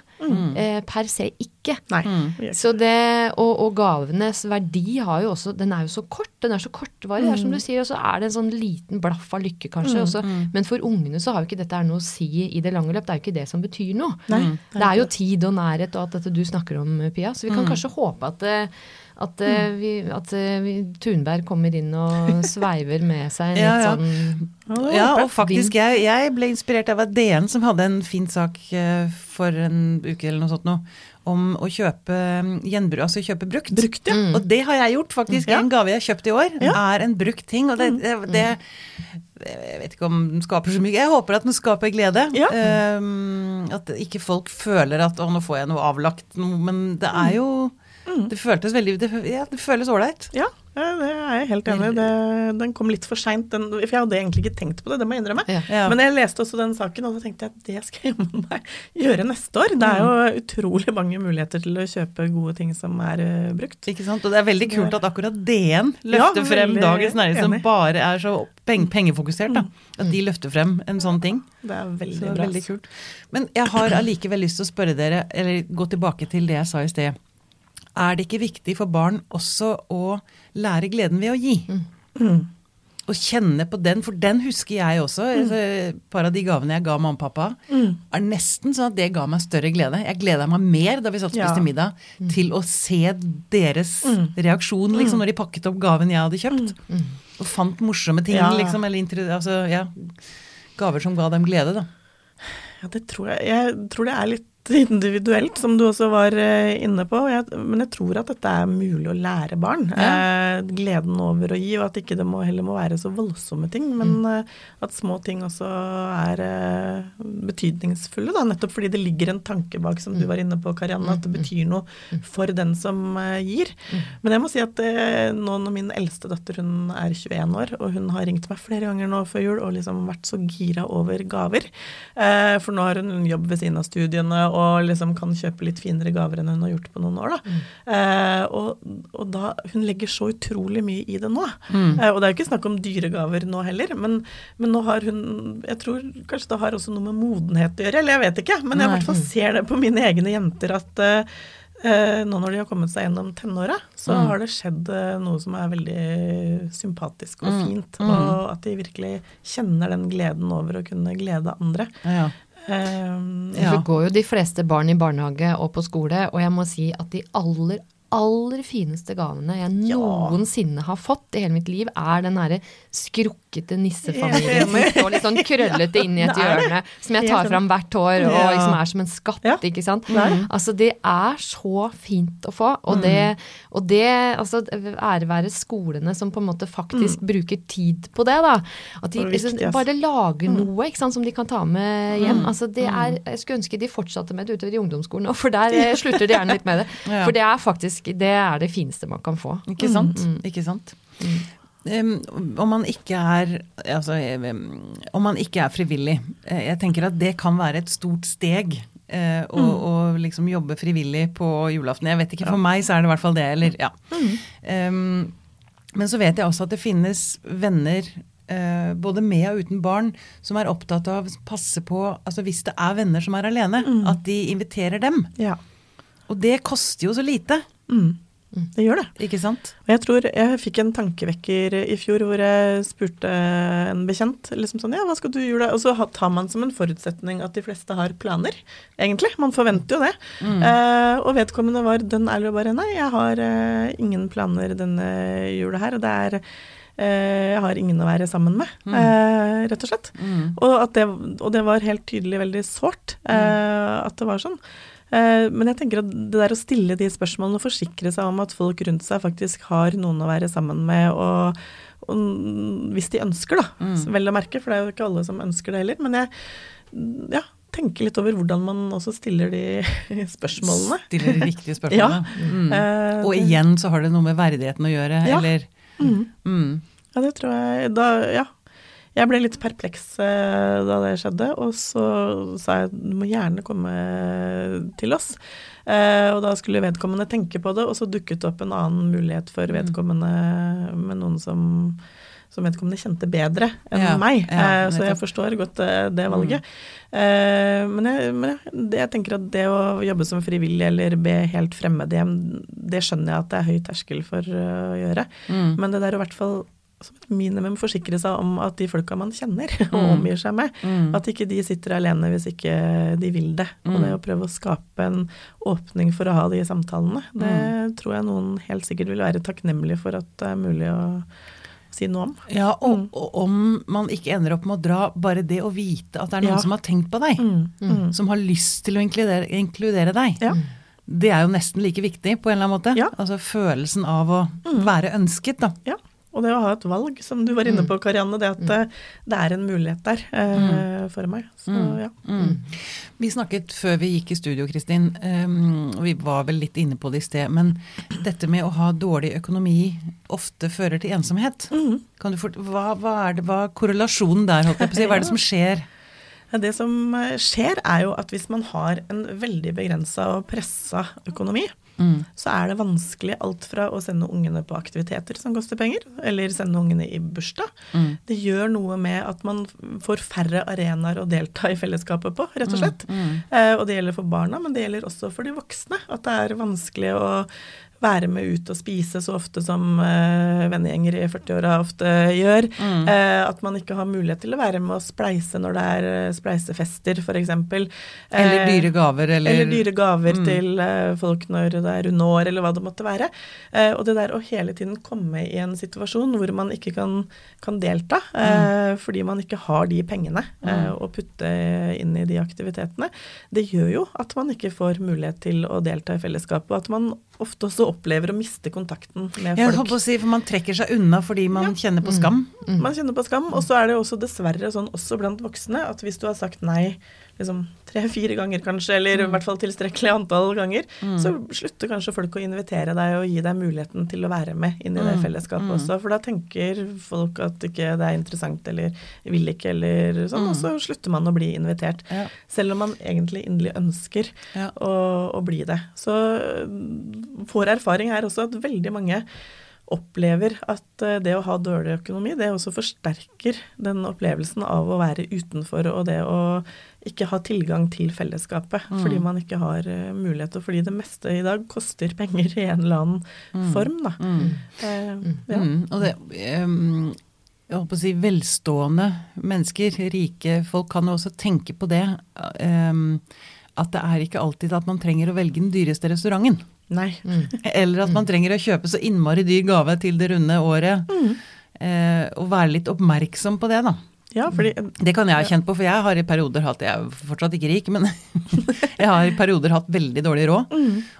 eh, per se ikke. Nei. vi Så det, og, og gavenes verdi har jo også Den er jo så kort. Den er så kortvarig. Det er som du sier, og så er det en sånn liten blaff av lykke, kanskje. også. Men for ungene så har jo ikke dette noe å si i det lange løp. Det er jo ikke det som betyr noe. Nei, Det er jo tid og nærhet og alt dette du snakker om, Pia. Så vi kan kanskje håpe at, eh, at, mm. vi, at eh, vi, Thunberg kommer inn og [laughs] sveiver med seg en Ja, litt ja. sånn Ja, og faktisk, jeg, jeg ble inspirert av DN som hadde en fin sak eh, for en uke eller noe sånt nå, om å kjøpe gjenbru, gjenbruk, altså kjøpe brukt. Brukt, ja. Og det har jeg gjort, faktisk. Ja. En gave jeg har kjøpt i år, Ja. er en brukt ting. Og det, det, det Jeg vet ikke om den skaper så mye. Jeg håper at den skaper glede. Ja. Um, at ikke folk føler at 'å, nå får jeg noe avlagt', men det er jo Det føltes veldig Det, ja, det føles ålreit. Ja, ja, det er jeg helt enig i. Den kom litt for seint. For jeg hadde egentlig ikke tenkt på det, det må jeg innrømme. Ja. Ja. Men jeg leste også den saken, og da tenkte jeg at det skal jeg jammen meg gjøre neste år. Det er jo utrolig mange muligheter til å kjøpe gode ting som er uh, brukt. Ikke sant? Og det er veldig kult at akkurat DN løfter Ja, frem Dagens Næringsliv, som bare er så peng pengefokusert. da. At de løfter frem en sånn ting. Det er veldig Så bra. veldig kult. Men jeg har allikevel lyst til å spørre dere, eller gå tilbake til det jeg sa i sted. Er det ikke viktig for barn også å lære gleden ved å gi? Mm. Å kjenne på den, for den husker jeg også. Altså, Et par av de gavene jeg ga mamma og pappa, Mm. er nesten sånn at det ga meg større glede. Jeg gleda meg mer da vi satt og spiste Ja. middag, til å se deres reaksjon liksom, når de pakket opp gaven jeg hadde kjøpt. Og fant morsomme ting, Ja. liksom. Eller altså, ja, gaver som ga dem glede, da. Ja, det tror jeg. Jeg tror det er litt individuelt, som du også var eh, inne på. Jeg, men jeg tror at dette er mulig å lære barn. Eh, gleden over å gi, og at ikke det må, heller må være så voldsomme ting. Men eh, at små ting også er eh, betydningsfulle, da. Nettopp fordi det ligger en tanke bak, som du var inne på, Karianne, at det betyr noe for den som eh, gir. Men jeg må si at eh, nå når min eldste datter hun er 21 år, og hun har ringt meg flere ganger nå før jul og liksom vært så gira over gaver. Eh, for nå har hun jobb ved siden av studiene og liksom kan kjøpe litt finere gaver enn hun har gjort på noen år. da. Eh, og, og da, Hun legger så utrolig mye i det nå. Eh, og det er jo ikke snakk om dyre gaver nå heller, men, men nå har hun Jeg tror kanskje det har også noe med modenhet å gjøre, eller jeg vet ikke. Men jeg i hvert fall ser det på mine egne jenter at eh, Eh, nå når de har kommet seg gjennom tenåra, så Mm. har det skjedd eh, noe som er veldig sympatisk og Mm. fint. Mm. Og at de virkelig kjenner den gleden over å kunne glede andre. Ja. Eh, Ja. For går jo de fleste barn i barnehage og på skole, og jeg må si at de aller, aller fineste gavene jeg Ja. noensinne har fått i hele mitt liv, er den derre skrukkete Jeg er som står litt sånn krøllete i et hjørne, som jeg tar fram hvert år, og liksom er som en skatt, ikke sant. Altså, det er så fint å få, og det, og det altså, ære være skolene som på en måte faktisk bruker tid på det, da. At de liksom, bare lager noe, ikke sant, som de kan ta med hjem. Mm. Altså, det er, jeg skulle ønske de fortsatte med det utover i ungdomsskolen òg, for der eh, slutter de gjerne litt med det. [laughs] For det er faktisk det, er det fineste man kan få. Ikke sant? Mm. Ikke sant? Um, om man ikke er altså, Om man ikke er frivillig. eh, Jeg tenker at det kan være et stort steg. eh, å, å liksom jobbe frivillig på julaften. Jeg vet ikke, For meg så er det i hvert fall det. Eller, ja. Um, men så vet jeg også at det finnes venner uh, både med og uten barn som er opptatt av å passe på altså Hvis det er venner som er alene, at de inviterer dem. ja. Og det koster jo så lite. Mm. Det gjør det. Ikke sant? Og jeg tror jeg fikk en tankevekker i fjor hvor jeg spurte en bekjent liksom sånn, ja, hva skal du gjøre? Og så tar man som en forutsetning at de fleste har planer, egentlig. Man forventer jo det. Eh, og vedkommende var dønn ærlig og bare nei, jeg har eh, ingen planer denne jula her. Og det er eh, jeg har ingen å være sammen med, eh, rett og slett. Mm. Og, det, og det var helt tydelig veldig sårt eh, at det var sånn. Eh, men jeg tenker at det der å stille de spørsmålene og forsikre seg om at folk rundt seg faktisk har noen å være sammen med, og, og hvis de ønsker, da, Mm. vel å merke, for det er jo ikke alle som ønsker det heller. Men jeg ja, tenker litt over hvordan man også stiller de [laughs] spørsmålene. Stiller de riktige [laughs] spørsmålene. Mm. Eh, Og igjen så har det noe med verdigheten å gjøre, Ja. eller mm. mm. Ja, det tror jeg da, Ja. Jeg ble litt perpleks eh, da det skjedde, og så sa jeg du må gjerne komme til oss. Eh, og da skulle vedkommende tenke på det, og så dukket det opp en annen mulighet for Mm. vedkommende med noen som, som vedkommende kjente bedre enn Ja, meg. ja, eh, så jeg forstår godt det valget. Eh, men jeg, men jeg, jeg tenker at det å jobbe som frivillig eller be helt fremmede hjem, det skjønner jeg at det er høy terskel for å gjøre. Mm. Men det der å i hvert fall som et minimum forsikre seg om at de folka man kjenner [laughs] og Mm. omgir seg med, Mm. at ikke de sitter alene hvis ikke de vil det. Og Mm. det å prøve å skape en åpning for å ha de samtalene, det Mm. tror jeg noen helt sikkert vil være takknemlige for at det er mulig å si noe om. Ja, og, Mm. og om man ikke ender opp med å dra, bare det å vite at det er noen Ja. som har tenkt på deg, Mm. Mm. som har lyst til å inkludere, inkludere deg, Ja. det er jo nesten like viktig på en eller annen måte. Ja. Altså følelsen av å Mm. være ønsket, da. Ja. Og det å ha et valg, som du var inne på, Karianne. Det at eh, det er en mulighet der eh, for meg. Så ja. Mm. Vi snakket før vi gikk i studio, Kristin, um, og vi var vel litt inne på det i sted, men dette med å ha dårlig økonomi ofte fører til ensomhet. Mm. Kan du fort, hva, hva er det, hva er korrelasjonen der, holdt jeg på å si? Hva er det som [laughs] skjer? Det som eh, skjer, er jo at hvis man har en veldig begrensa og pressa økonomi, Mm. så er det vanskelig alt fra å sende ungene på aktiviteter som koster penger, eller sende ungene i bursdag. Mm. Det gjør noe med at man får færre arenaer å delta i fellesskapet på, rett og slett. Mm. Eh, og det gjelder for barna, men det gjelder også for de voksne. At det er vanskelig å være med ut og spise så ofte som uh, vennegjenger i 40-åra ofte gjør. Mm. Uh, at man ikke har mulighet til å være med og spleise når det er eh, spleisefester, f.eks. Eller dyre gaver, eller, Eller dyre gaver Mm. til folk når det er runde år, eller hva det måtte være. Og det der å hele tiden komme i en situasjon hvor man ikke kan, kan delta, mm. fordi man ikke har de pengene Mm. å putte inn i de aktivitetene, det gjør jo at man ikke får mulighet til å delta i fellesskapet, og at man ofte også opplever å miste kontakten med Jeg holdt folk. på å si, for Man trekker seg unna fordi man kjenner på skam. Man kjenner på skam. Og så er det også dessverre sånn også blant voksne at hvis du har sagt nei liksom tre-fire ganger kanskje, eller i hvert fall tilstrekkelig antall ganger, så slutter kanskje folk å invitere deg og gi deg muligheten til å være med inn i det fellesskapet også. For da tenker folk at ikke det er interessant eller vil ikke eller sånn, og så slutter man å bli invitert. Ja. Selv om man egentlig inderlig ønsker Ja. å, å bli det. Så får vår erfaring er også at veldig mange opplever at eh, det å ha dårlig økonomi, det også forsterker den opplevelsen av å være utenfor og det å ikke ha tilgang til fellesskapet fordi man ikke har uh, mulighet, og fordi det meste i dag koster penger i en eller annen form, da. Eh, ja. Mm. Og det um, jeg holdt på å si velstående mennesker, rike folk, kan jo også tenke på det. um, at det er ikke alltid at man trenger å velge den dyreste restauranten. Nei. Eller at man trenger å kjøpe så innmari dyr gave til det runde året. Uh, og være litt oppmerksom på det, da. Ja, fordi Det kan jeg ha kjent på, for jeg har i perioder hatt Jeg er fortsatt ikke rik, men [laughs] jeg har i perioder hatt veldig dårlig råd.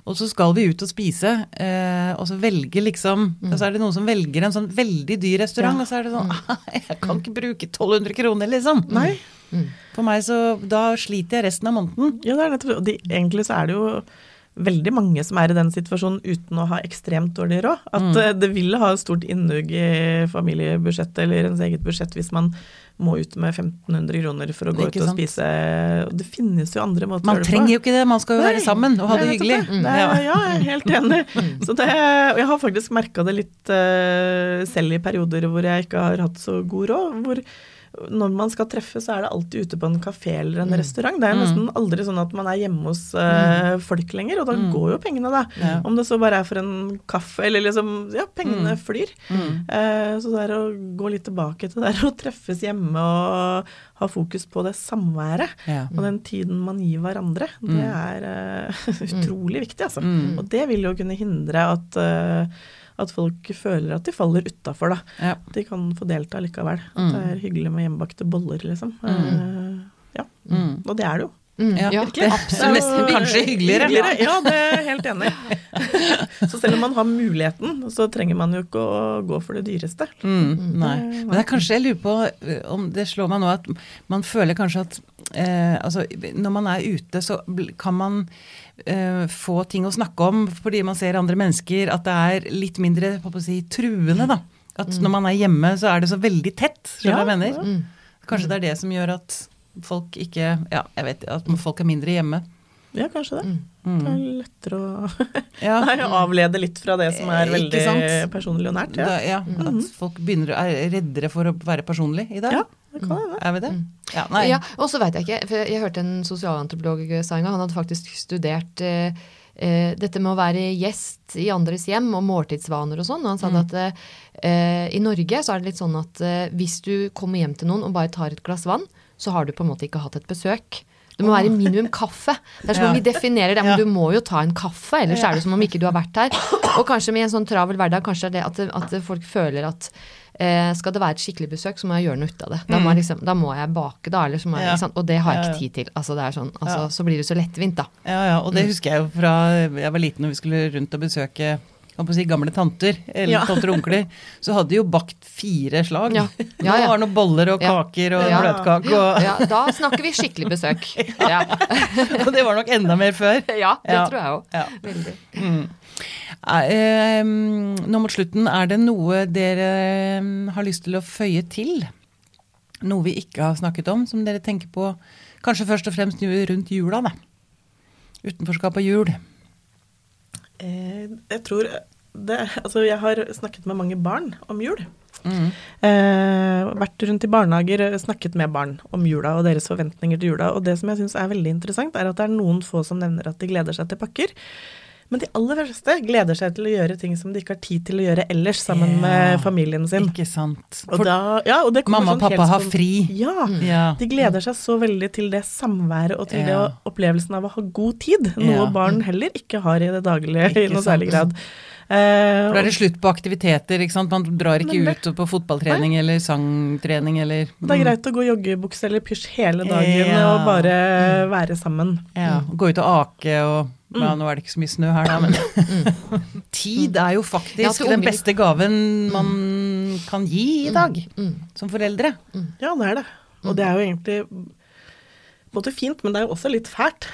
Og så skal vi ut og spise, eh, og så velger liksom Og så er det noen som velger en sånn veldig dyr restaurant, Ja. og så er det sånn [laughs] Jeg kan ikke bruke 1200 kroner, liksom. Nei. For meg så Da sliter jeg resten av måneden. Ja, det er nettopp det. Og de, egentlig så er det jo veldig mange som er i den situasjonen uten å ha ekstremt dårlig råd. At eh, det vil ha stort innhugg i familiebudsjettet eller ens eget budsjett hvis man må ut med 1500 kroner for å gå ut og sant? spise. Og det finnes jo andre måter å gjøre det på. Man trenger jo ikke det, man skal jo være sammen og ha det hyggelig. det. Det er, ja, jeg er helt enig. Så det, og jeg har faktisk merka det litt uh, selv i perioder hvor jeg ikke har hatt så god råd. hvor når man skal treffe, så er det alltid ute på en kafé eller en restaurant. Det er nesten aldri sånn at man er hjemme hos uh, folk lenger, og da går jo pengene, da. Ja. Om det så bare er for en kaffe, eller liksom Ja, pengene flyr. Uh, så det er å gå litt tilbake til det der [laughs] å treffes hjemme og ha fokus på det samværet. Ja. Og den tiden man gir hverandre, det er uh, [laughs] utrolig viktig, altså. Og det vil jo kunne hindre at, at folk føler at de faller utafor, da. Ja. De kan få delta likevel. At det er hyggelig med hjemmebakte boller, liksom. Eh, ja. Mm. Og det er det jo. Mm, Ja, ja, det- absolutt. Det er jo Kanskje hyggeligere. Ja, det er jeg helt enig. [laughs] Så selv om man har muligheten, så trenger man jo ikke å gå for det dyreste. Mm, nei. Men det er kanskje jeg lurer på eh, om det slår meg nå at man føler kanskje at eh, altså, når man er ute, så kan man eh, få ting å snakke om fordi man ser andre mennesker, at det er litt mindre på å si, truende, da. At når man er hjemme, så er det så veldig tett. Skjønner du hva jeg Ja, mener? Kanskje det er det som gjør at folk ikke Ja, jeg vet at folk er mindre hjemme. Ja, kanskje det. Det er lettere å [laughs] Ja. Nei, avlede litt fra det som er Eh, veldig personlig og nært. Da, Ja, ja, At folk begynner, er reddere for å være personlig i dag. ja det kan være. Er vi det? Ja, nei. Ja, og så vet jeg ikke, for jeg hørte en sosialantropolog sa en gang, han hadde faktisk studert eh, eh, dette med å være gjest i andres hjem og måltidsvaner og sånn. Og han sa Mm. at eh, i Norge så er det litt sånn at eh, hvis du kommer hjem til noen og bare tar et glass vann, så har du på en måte ikke hatt et besøk. Det må være minimum kaffe. Det er som om vi definerer det, men du må jo ta en kaffe, ellers er det som om ikke du har vært her. Og kanskje med en sånn travel hverdag, kanskje er det at, at folk føler at eh, skal det være et skikkelig besøk, så må jeg gjøre noe ut av det. Da må jeg, liksom, da må jeg bake, da. Eller så må jeg, sant? Og det har jeg ikke tid til. Altså, det er sånn, altså. Så blir det så lettvint, da. Ja, ja, og det husker jeg jo fra jeg var liten og vi skulle rundt og besøke kan på si, gamle tanter eller Ja. tanter og onkler, [laughs] så hadde de jo bakt fire slag. Ja. Ja, Nå var det noen boller og Ja. kaker og Ja. bløtkake, og, Ja, da snakker vi skikkelig besøk. [laughs] Ja, [laughs] og det var nok enda mer før. ja det Ja. tror jeg òg. Ja. Mm. Eh, nå mot slutten, er det noe dere har lyst til å føye til? Noe vi ikke har snakket om, som dere tenker på kanskje først og fremst rundt jula, da? Utenforskap og jul. Eh, jeg tror det, Altså, jeg har snakket med mange barn om jul. Mm. Eh, vært rundt i barnehager, eh, snakket med barn om jula og deres forventninger til jula. Og det som jeg syns er veldig interessant, er at det er noen få som nevner at de gleder seg til pakker. Men de aller fleste gleder seg til å gjøre ting som de ikke har tid til å gjøre ellers sammen Ja. med familien sin. Ikke sant. Og da, ja, og det mamma og sånn pappa har fri. Ja. Ja. De gleder seg så veldig til det samværet og til det opplevelsen av å ha god tid. Noe barn heller ikke har i det daglige i noe særlig grad. For da er det slutt på aktiviteter, ikke sant. Man drar ikke det- ut på fotballtrening eller sangtrening eller det er greit å gå joggebukse eller pysj hele dagen Ja. og bare være sammen. Ja, Gå ut og ake og ja, Nå er det ikke så mye snø her, da, men [laughs] Tid er jo faktisk ja, den beste gaven man kan gi i dag, Mm. som foreldre. Ja, det er det. Og det er jo egentlig både fint, men det er jo også litt fælt.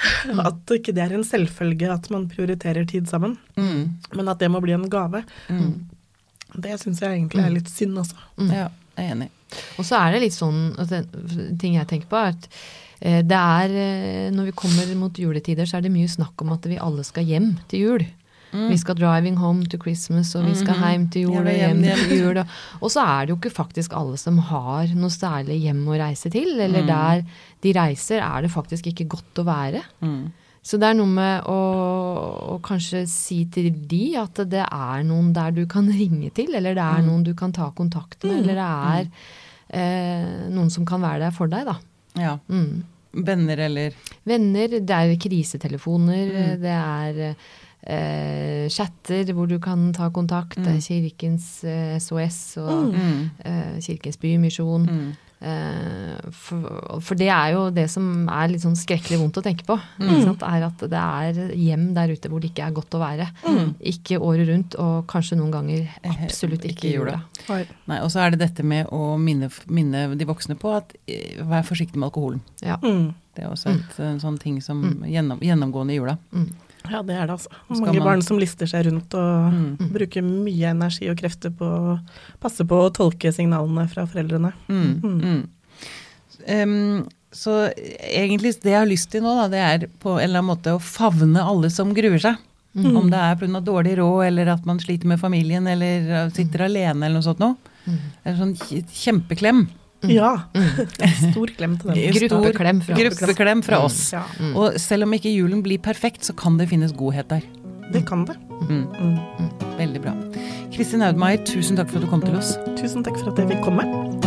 At ikke det er en selvfølge at man prioriterer tid sammen. Mm. Men at det må bli en gave. Mm. Det syns jeg egentlig er litt synd, altså. Ja, jeg er enig. Og så er det litt sånn ting jeg tenker på, er at det er eh, Når vi kommer mot juletider, så er det mye snakk om at vi alle skal hjem til jul. Vi skal 'driving home to Christmas', og vi skal Mhm. hjem til jul og hjem hjem, til jul. Og, og så er det jo ikke faktisk alle som har noe særlig hjem å reise til. Eller Mm. der de reiser, er det faktisk ikke godt å være. Mm. Så det er noe med å, å kanskje si til de at det er noen der du kan [laughs] ringe til, eller det er Mm. noen du kan ta kontakt med, eller det er eh, noen som kan være der for deg, da. Ja. Mm. Venner eller Venner, det er krisetelefoner, Mm. det er eh, chatter hvor du kan ta kontakt, det er Kirkens eh, SOS og mm. eh, Kirkens Bymisjon. Mm. Eh, for, for det er jo det som er litt sånn skrekkelig vondt å tenke på. Mm. Ikke sant? Er at det er hjem der ute hvor det ikke er godt å være. Mm. Ikke året rundt, og kanskje noen ganger absolutt Ikke i jula. Nei, Og så er det dette med å minne, minne de voksne på at eh, vær forsiktig med alkoholen. Ja. Mm. Det er også et en sånn ting som gjennom, gjennomgående i jula. Mm. Ja, det er det, altså. Mange man- barn som lister seg rundt og Mm. bruker mye energi og krefter på å passe på å tolke signalene fra foreldrene. Mm, Mm. mm. Em, så egentlig det jeg har lyst til nå, da, det er på en eller annen måte å favne alle som gruer seg. Mm. Om det er pga. dårlig råd, eller at man sliter med familien, eller sitter sitter alene, eller noe sånt noe. Mm. En sånn kj- kjempeklem. Ja. Stor klem til dem. [laughs] Gruppeklem fra oss. Gruppeklem fra oss. Ja, Mm. Og selv om ikke julen blir perfekt, så kan det finnes godhet der. det kan det. Mm. Mm. Veldig bra. Kristin Audmeier, tusen takk for at du kom til oss. Tusen takk for at jeg fikk komme.